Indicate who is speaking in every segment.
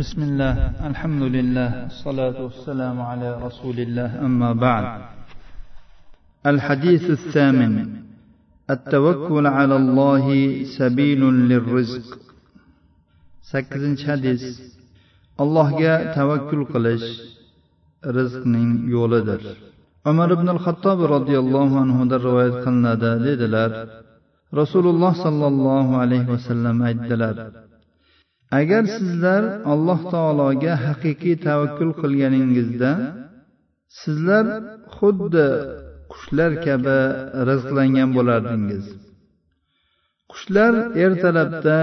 Speaker 1: بسم الله الحمد لله الصلاة والسلام على رسول الله أما بعد. الحديث الثامن التوكل على الله سبيل للرزق. سكرن حديث الله جاء توكل قلش رزق من يولدر عمر بن الخطاب رضي الله عنه در رواية قلنا دا رسول الله صلى الله عليه وسلم أدلر agar sizlar alloh taologa haqiqiy tavakkul qilganingizda sizlar xuddi qushlar kabi rizqlangan bo'lardingiz. Qushlar ertalabda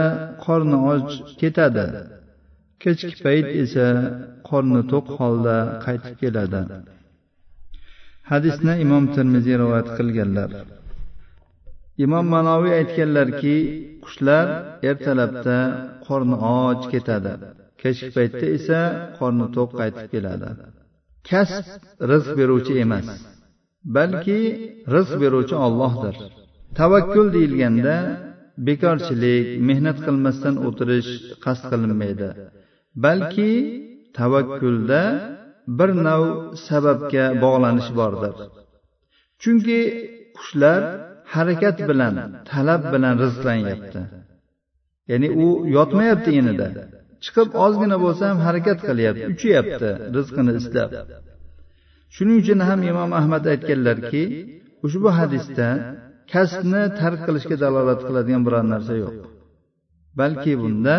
Speaker 1: qorni och ketadi kechki payt esa qorni to'q holda qaytib keladi. Hadisni imom termiziy rivoyat qilganlar. Imom manoviy aytganlarki qushlar ertalabda qorni och ketadi. Kechki paytda esa qorni to'q qaytib keladi. Kasb rizq beruvchi emas balki rizq beruvchi ollohdir tavakkul deyilganda bekorchilik mehnat qilmasdan o'tirish qasd qilinmaydi balki tavakkulda bir nav sababga bog'lanish bordir. Chunki qushlar harakat bilan talab bilan rizqlanyapti. Ya'ni u yotmayapti inida chiqib ozgina bo'lsa ham harakat qilyapti uchyapti rizqini istab shuning uchun ham imom ahmad aytganlarki ushbu hadisda kasbni tark qilishga dalolat qiladigan biror narsa yo'q. Balki bunda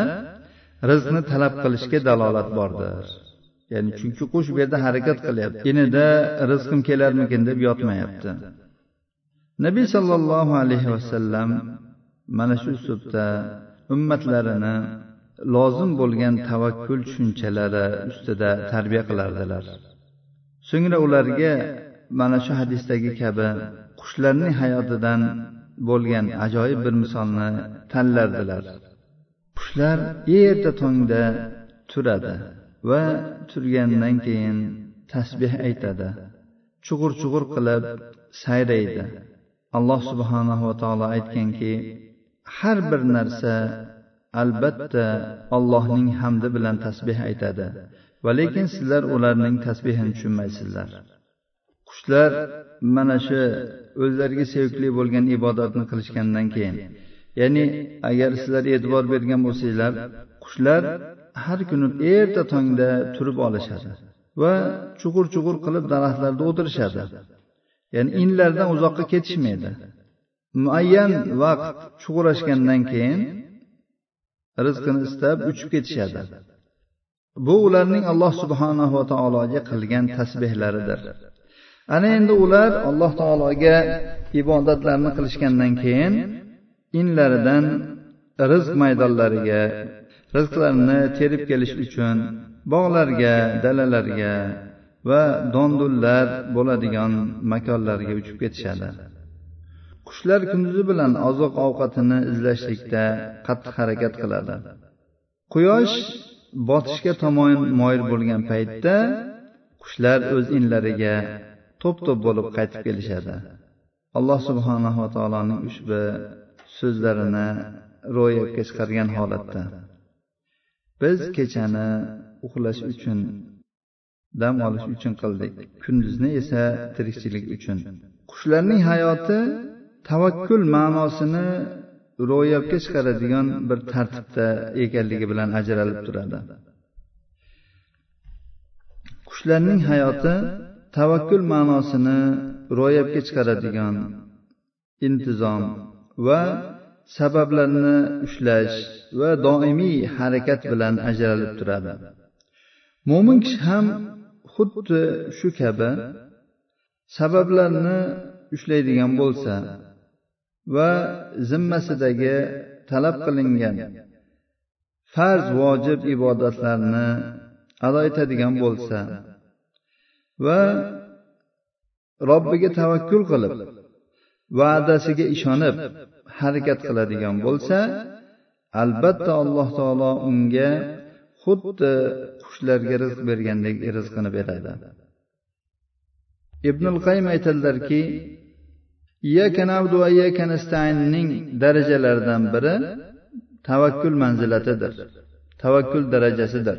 Speaker 1: rizqni talab qilishga dalolat bordir. Ya'ni chunki qush bu yerda harakat qilyapti. Inida rizqim kelarmikin deb yotmayapti. Nabiy sollallohu alayhi vasallam mana shu uslubda ummatlarini lozim bo'lgan tavakkul tushunchalari ustida tarbiya qilardilar. So'ngra ularga mana shu hadisdagi kabi qushlarning hayotidan bo'lgan ajoyib bir misolni tanlardilar. Qushlar erta tongda turadi va turgandan keyin tasbeh aytadi. Chug'ur chug'ur qilib sayraydi. Alloh subhanahu va taolo aytganki har bir narsa albatta allohning hamdi bilan tasbeh aytadi. Va lekin sizlar ularning tasbehini tushunmaysizlar. Qushlar mana shu o'zlariga sevikli bo'lgan ibodatni qilishgandan keyin ya'ni agar sizlar e'tibor bergan bo'lsanglar qushlar har kuni erta tongda turib olishadi va chug'ur chug'ur qilib daraxtlarda o'tirishadi. Ya'ni inlardan uzoqqa ketishmaydi muayyan vaqt chug'urashgandan keyin rizqini istab uchib ketishadi bu ularning alloh subhanahu va taologa qilgan tasbehlaridir ana endi ular alloh taologa ibodatlarni qilishgandan keyin inlaridan rizq maydonlariga rizqlarini terib kelish uchun bog'larga dalalarga va dondullar bo'ladigan makonlarga uchib ketishadi. Qushlar kunduzi bilan oziq ovqatini izlashlikda qattiq harakat qiladi. Quyosh botishga tomon moyil bo'lgan paytda qushlar o'z inlariga to'p to'p bo'lib qaytib kelishadi. Alloh subhanahu va taoloning ushbu so'zlarini ro'yobga chiqargan holatda. Biz kechani uxlash uchun dam olish uchun qildik. kunduzni esa tirikchilik uchun. qushlarning hayoti tavakkul ma'nosini ro'yobga chiqaradigan bir tartibda ekanligi bilan ajralib turadi. qushlarning hayoti tavakkul ma'nosini ro'yobga chiqaradigan intizom va sabablarni ushlash va doimiy harakat bilan ajralib turadi. mo'min kishi ham xuddi shu kabi sabablarni ushlaydigan bo'lsa va zimmasidagi talab qilingan farz vojib ibodatlarni ado etadigan bo'lsa va robbiga tavakkul qilib va'dasiga ishonib harakat qiladigan bo'lsa albatta alloh taolo unga xuddi qushlarga rizq bergandek rizqini beradi. Ibnul qaym aytadilarki ning darajalaridan biri tavakkul manzilatidir tavakkul darajasidir.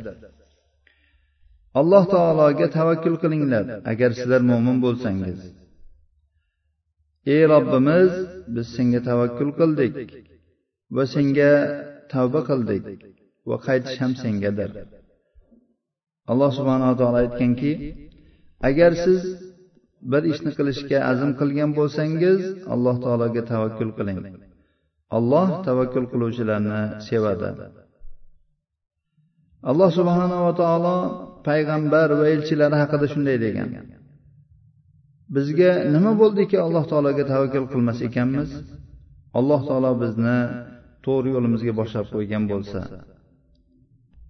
Speaker 1: Alloh taologa tavakkul qilinglar agar sizlar mo'min bo'lsangiz. Ey robbimiz biz senga tavakkul qildik va senga tavba qildik va qaytish ham sengadir. Alloh subhanava taolo aytganki agar siz bir ishni qilishga azm qilgan bo'lsangiz alloh taologa tavakkul qiling. Alloh tavakkul qiluvchilarni sevadi. Alloh subhanava taolo payg'ambar va elchilari haqida shunday degan. Bizga nima bo'ldiki alloh taologa tavakkul qilmas ekanmiz? Alloh taolo bizni to'g'ri yo'limizga boshlab qo'ygan bo'lsa.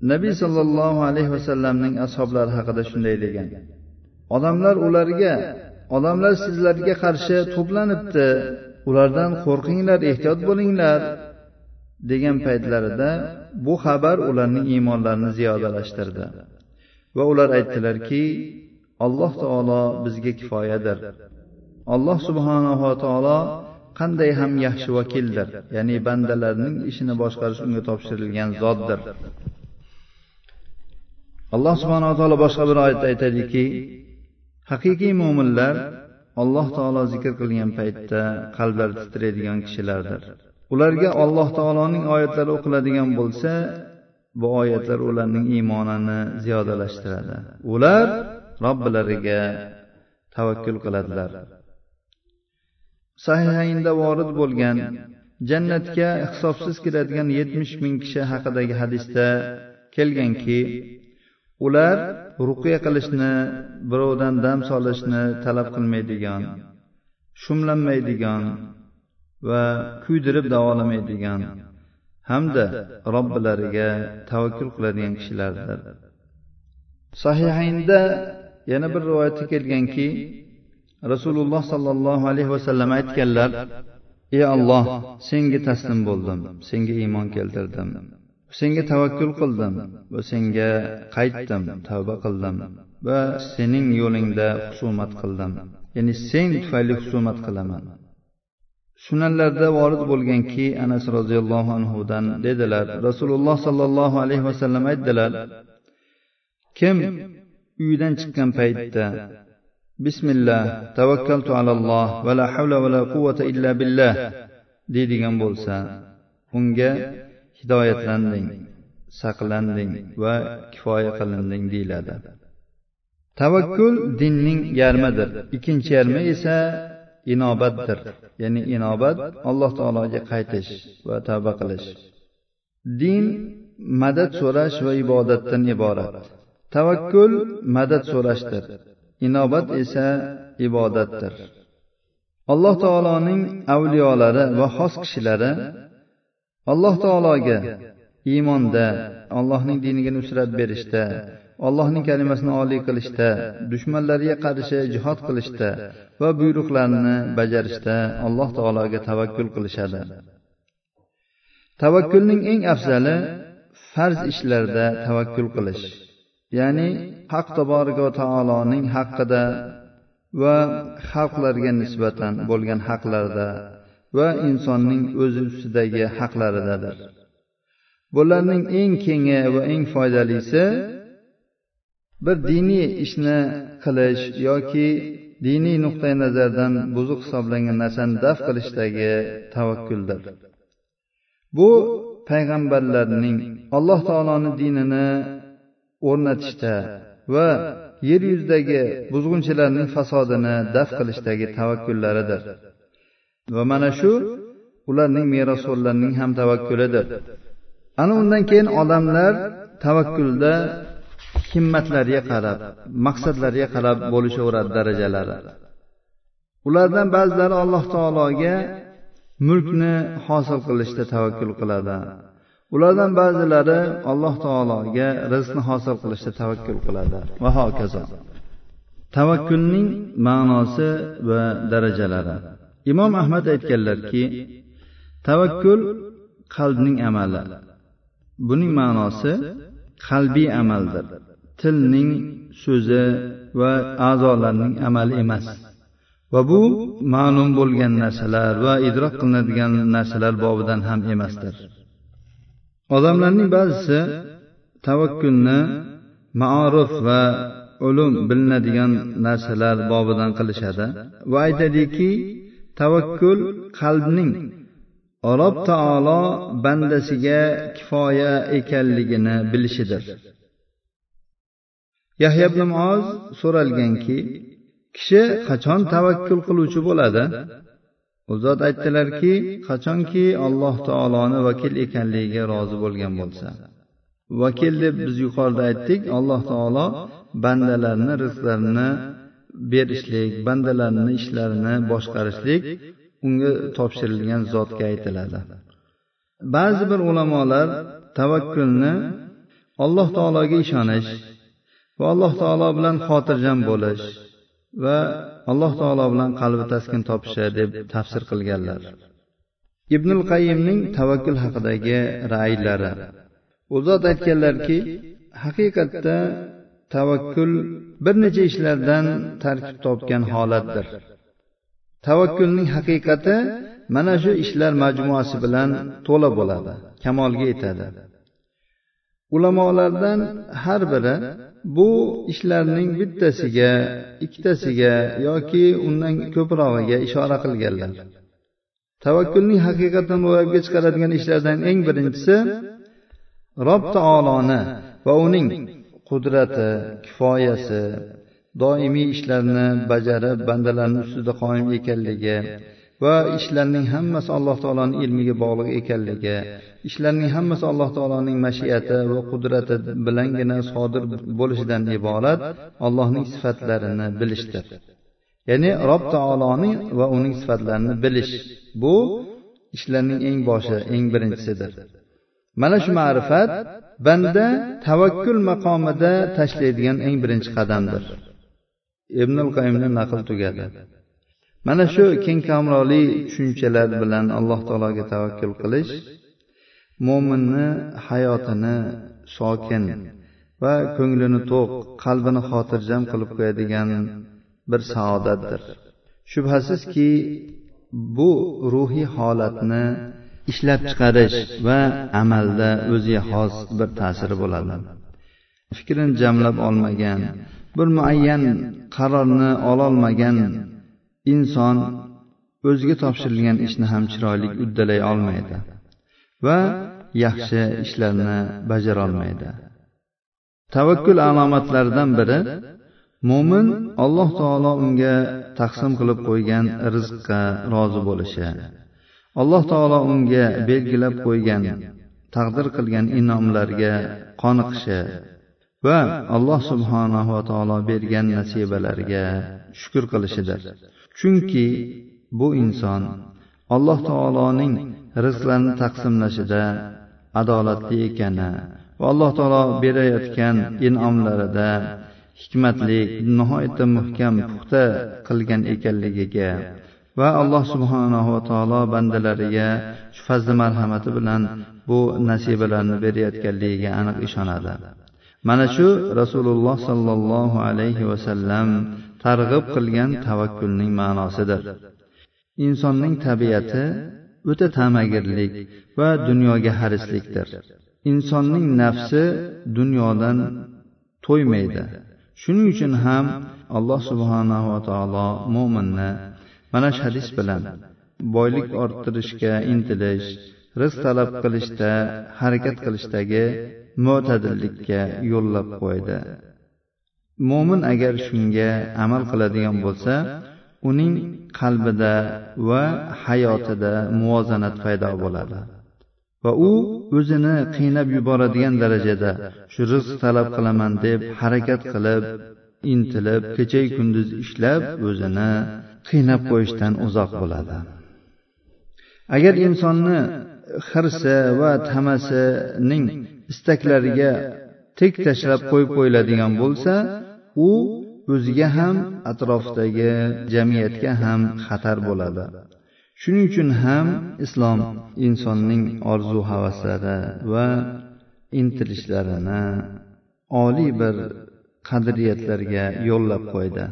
Speaker 1: Nabiy sollallohu alayhi vasallamning ashoblari haqida shunday degan. odamlar ularga odamlar sizlarga qarshi to'planibdi ulardan qo'rqinglar ehtiyot bo'linglar degan paytlarida bu xabar ularning iymonlarini ziyodalashtirdi. va ular aytdilarki alloh taolo bizga kifoyadir. alloh subhanava taolo qanday ham yaxshi vakildir ya'ni bandalarning ishini boshqarish unga topshirilgan zotdir alloh subhanava taolo boshqa bir oyatda aytadiki haqiqiy mo'minlar alloh taolo zikr qilgan paytda qalblari titraydigan kishilardir. Ularga alloh taoloning oyatlari o'qiladigan bo'lsa bu oyatlar ularning iymonini ziyodalashtiradi. Ular robbilariga tavakkul qiladilar. Sahihaynda vorid bo'lgan jannatga hisobsiz kiradigan yetmish ming kishi haqidagi hadisda kelganki ular ruqya qilishni birovdan dam solishni talab qilmaydigan shumlanmaydigan va kuydirib davolamaydigan hamda robbilariga tavakkul qiladigan kishilardir. Sahihaynda yana bir rivoyatda kelganki rasululloh sollallohu alayhi vasallam aytganlar ey alloh senga taslim bo'ldim senga iymon keltirdim. Senga tavakkul qildim va senga qaytdim tavba qildim va sening yo'lingda husumat qildim. Ya'ni sen tufayli husumat qilaman. Sunanlarda vorid bo'lganki anas roziyallohu anhudan dedilar rasululloh sollallohu alayhi vasallam aytdilar kim uydan chiqqan paytda bismillah tavakkaltu alalloh va la havla va la quvvata illa billah deydigan bo'lsa unga hidoyatlanding saqlanding va kifoya qilinding deyiladi. Tavakkul dinning yarmidir. Ikkinchi yarmi esa inobatdir. Ya'ni inobat alloh taologa qaytish va tavba qilish. Din madad so'rash va ibodatdan iborat. Tavakkul madad so'rashdir. Inobat esa ibodatdir. Alloh taoloning avliyolari va xos kishilari alloh taologa iymonda allohning diniga nusrat berishda allohning kalimasini oliy qilishda dushmanlarga qarshi jihod qilishda va buyruqlarini bajarishda alloh taologa tavakkul qilishadi. Tavakkulning eng afzali farz ishlarda tavakkul qilish ya'ni haq taborika va taoloning haqqida va xalqlarga nisbatan bo'lgan haqlarda va insonning o'zi ustidagi haqlaridadir. Bularning eng kengi va eng foydalisi bir diniy ishni qilish yoki diniy nuqtai nazardan buzuq hisoblangan narsani daf qilishdagi tavakkuldir. Bu payg'ambarlarning alloh taoloni dinini o'rnatishda va yer yuzidagi buzg'unchilarning fasodini daf qilishdagi tavakkullaridir. Va mana shu ularning merosxo'rlarining ham tavakkulidir ana undan keyin odamlar tavakkulda himmatlariga qarab maqsadlariga qarab bo'lishaveradi darajalari. Ulardan ba'zilari alloh taologa mulkni hosil qilishda tavakkul qiladi. Ulardan ba'zilari alloh taologa rizqni hosil qilishda tavakkul qiladi. Va hokazo. Tavakkulning ma'nosi va darajalari. Imom ahmad aytganlarki tavakkul qalbning amali. Buning ma'nosi qalbiy amaldir. Tilning so'zi va a'zolarning amali emas. Va bu ma'lum bo'lgan narsalar va idrok qilinadigan narsalar bobidan ham emasdir. Odamlarning ba'zisi tavakkulni ma'ruf va ulum bilinadigan narsalar bobidan qilishadi va aytadiki tavakkul qalbning Rob taolo bandasiga kifoya ekanligini bilishidir. Yahya ibn muoz so'ralganki kishi qachon tavakkul qiluvchi bo'ladi? U zot aytdilarki qachonki alloh taoloni vakil ekanligiga rozi bo'lgan bo'lsa. Vakil deb biz yuqorida aytdik alloh taolo bandalarni rizqlarini berishlik bandalarni ishlarini boshqarishlik unga topshirilgan zotga aytiladi. Ba'zi bir ulamolar tavakkulni alloh taologa ishonish va alloh taolo bilan xotirjam bo'lish va alloh taolo bilan qalbi taskin topishi deb tafsir qilganlar. Ibnul qayyimning tavakkul haqidagi ra'ylari. U zot aytganlarki haqiqatda tavakkul bir necha ishlardan tarkib topgan holatdir. Tavakkulning haqiqati mana shu ishlar majmuasi bilan to'la bo'ladi kamolga yetadi. Ulamolardan har biri bu ishlarning bittasiga ikkitasiga yoki undan ko'prog'iga ishora qilganlar. Tavakkulning haqiqatini ro'yobga chiqaradigan ishlardan eng birinchisi rob taoloni va uning qudrati kifoyasi doimiy ishlarni bajarib bandalarni ustida qoyim ekanligi va ishlarning hammasi alloh taoloni ilmiga bog'liq ekanligi ishlarning hammasi alloh taoloning mashiati va qudrati bilangina sodir bo'lishidan iborat allohning sifatlarini bilishdir. Ya'ni rob taoloni va uning sifatlarini bilish bu ishlarning eng boshi eng birinchisidir mana shu ma'rifat banda tavakkul maqomida tashlaydigan eng birinchi qadamdir. Ibnul qayimni naql tugadi. Mana shu keng kamroli tushunchalar bilan alloh taologa tavakkul qilish mo'minni hayotini sokin va ko'nglini to'q qalbini xotirjam qilib qo'yadigan bir saodatdir. Shubhasizki bu ruhiy holatni ishlab chiqarish va amalda o'ziga xos bir ta'siri bo'ladi. Fikrini jamlab olmagan bir muayyan qarorni ololmagan inson o'ziga topshirilgan ishni ham chiroyli uddalay olmaydi va yaxshi ishlarni bajarolmaydi. Tavakkul alomatlaridan biri mo'min alloh taolo unga taqsim qilib qo'ygan rizqqa rozi bo'lishi. Alloh taolo unga belgilab qo'ygan taqdir qilgan inomlarga qoniqishi va alloh subhanahu va taolo bergan nasibalarga shukur qilishidir. chunki bu inson alloh taoloning rizqlarini taqsimlashida adolatli ekani va alloh taolo berayotgan in'omlarida hikmatli nihoyatda muhkam puxta qilgan ekanligiga va alloh subhanahu va taolo bandalariga shu fazli marhamati bilan bu nasibalarni berayotganligiga aniq ishonadi. Mana shu rasululloh sollallohu alayhi vasallam targ'ib qilgan tavakkulning ma'nosidir. Insonning tabiati o'ta tamagirlik va dunyoga harislikdir. Insonning nafsi dunyodan to'ymaydi. Shuning uchun ham alloh subhanahu va taolo mo'minni mana shu hadis bilan boylik orttirishga intilish rizq talab qilishda harakat qilishdagi mo'tadillikka yo'llab qo'ydi. Mo'min agar shunga amal qiladigan bo'lsa uning qalbida va hayotida muvozanat paydo bo'ladi va u o'zini qiynab yuboradigan darajada shu rizq talab qilaman deb harakat qilib intilib kechayu kunduz ishlab o'zini qiynab qo'yishdan uzoq bo'ladi. Agar insonni hirsi va tamasining istaklariga tek tashlab qo'yib qo'yiladigan bo'lsa u o'ziga ham atrofdagi jamiyatga ham xatar bo'ladi. Shuning uchun ham islom insonning orzu havaslari va intilishlarini oliy bir qadriyatlarga yo'llab qo'ydi.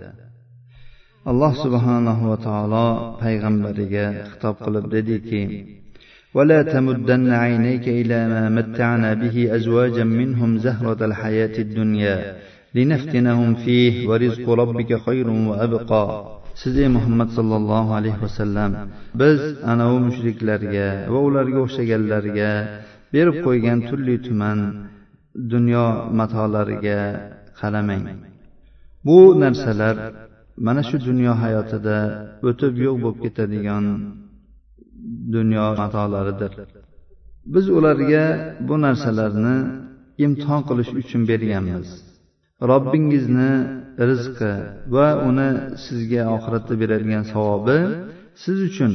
Speaker 1: alloh subhanahu va taolo payg'ambariga xitob qilib dediki ولا تمدن عينيك إلى ما متعنا به أزواجا منهم زهرة الحياة الدنيا لنفتنهم فيه ورزق ربك خير وأبقى siz ey muhammad sollallohu alayhi vasallam biz anavi mushriklarga va ularga o'xshaganlarga berib qo'ygan turli tuman dunyo matolariga qaramang bu narsalar mana shu dunyo hayotida o'tib yo'q bo'lib ketadigan dunyo matolaridir biz ularga bu narsalarni imtihon qilish uchun berganmiz. Robbingizni rizqi va uni sizga oxiratda beradigan savobi siz uchun.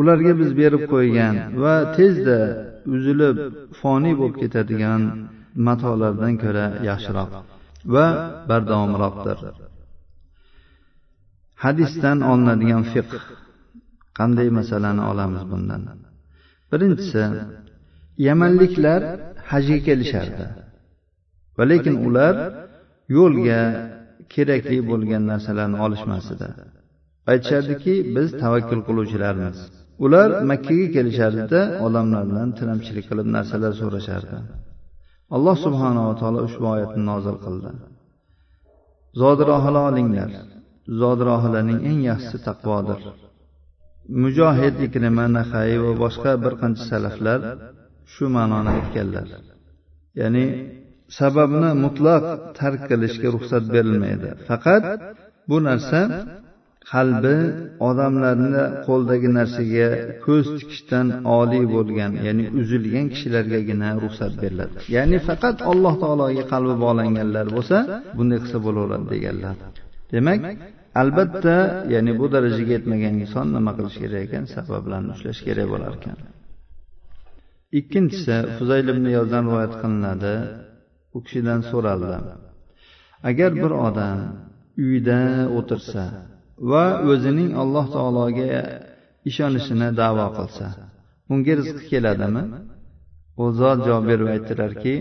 Speaker 1: Ularga biz berib qo'ygan va tezda uzilib foniy bo'lib ketadigan matolardan ko'ra yaxshiroq va bardavomroqdir hadisdan olinadigan fiqh. Qanday masalani olamiz bundan? Birinchisi yamanliklar hajga kelishardi. Va lekin ular yo'lga kerakli bo'lgan narsalarni olishmas edi aytishardiki biz tavakkul qiluvchilarmiz. Ular makkaga kelishardida odamlardan tilamchilik qilib narsalar so'rashardi. Alloh subhanava taolo ushbu oyatni nozil qildi. Zodirohila olinglar. Zodirohilarning eng yaxshisi taqvodir. Mujohid ikrima nahay va boshqa bir qancha salaflar shu ma'noni aytganlar. Ya'ni sababni mutlaq tark qilishga ruxsat berilmaydi. Faqat bu narsa qalbi odamlarni qo'ldagi narsaga ko'z tikishdan oliy bo'lgan ya'ni uzilgan kishilargagina ruxsat beriladi. Ya'ni faqat alloh taologa qalbi bog'langanlar bo'lsa bunday qilsa bo'laveradi deganlar. Demak albatta ya'ni bu darajaga yetmagan inson nima qilish kerak ekan? sabablarni ushlash kerak bo'lar ekan. ikkinchisi fuzayl ibn yozdan rivoyat qilinadi. u kishidan so'raldi. Agar bir odam uyda o'tirsa va o'zining alloh taologa ishonishini davo qilsa unga rizqi keladimi? u zot javob berib aytdilarki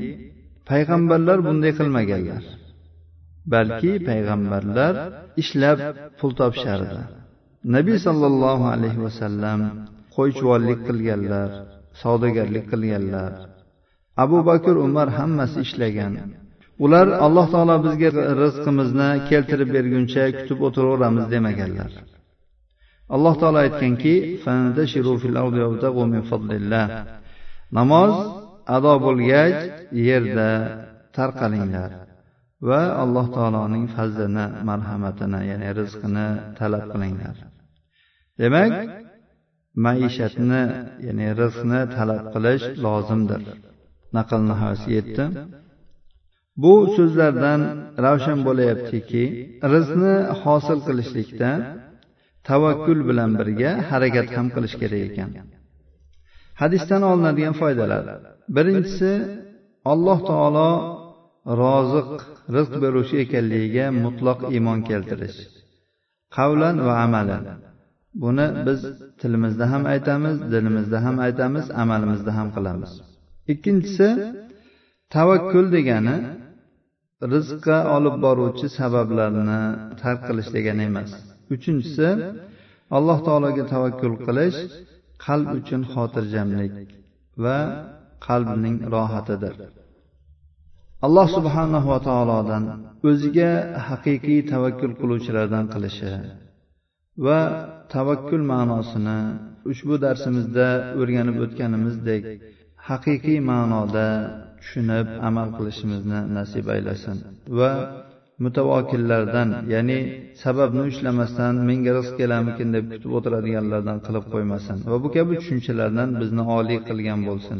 Speaker 1: payg'ambarlar bunday qilmaganlar balki payg'ambarlar ishlab pul topishardi. Nabiy sollallohu alayhi vasallam qo'ychivonlik qilganlar savdogarlik qilganlar. Abu bakr umar hammasi ishlagan. Ular alloh taolo bizga rizqimizni keltirib berguncha kutib o'tiraveramiz demaganlar. Alloh taolo aytganki namoz ado bo'lgach yerda tarqalinglar. Va alloh taoloning fazlini marhamatini ya'ni rizqini talab qilinglar. Demak maishatni ya'ni rizqni talab qilish lozimdir. Naql nihoyasiga yetdi. Bu so'zlardan ravshan bo'layaptiki rizqni hosil qilishlikda tavakkul bilan birga harakat ham qilish kerak ekan. Hadisdan olinadigan foydalar. Birinchisi alloh taolo roziq rizq beruvchi ekanligiga mutlaq iymon keltirish. Qavlan va amalan. Buni biz tilimizda ham aytamiz dilimizda ham aytamiz amalimizda ham qilamiz. Ikkinchisi tavakkul degani rizqqa olib boruvchi sabablarni tark qilish degani emas. Uchinchisi alloh taologa tavakkul qilish qalb uchun xotirjamlik va qalbning rohatidir. Alloh subhanahu va taolodan o'ziga haqiqiy tavakkul qiluvchilardan qilishi va tavakkul ma'nosini ushbu darsimizda o'rganib o'tganimizdek haqiqiy ma'noda tushunib amal qilishimizni nasib aylasin va mutavokillardan ya'ni sababni ushlamasdan menga rizq kelarmikin deb kutib o'tiradiganlardan qilib qo'ymasin va bu kabi tushunchalardan bizni oliy qilgan bo'lsin.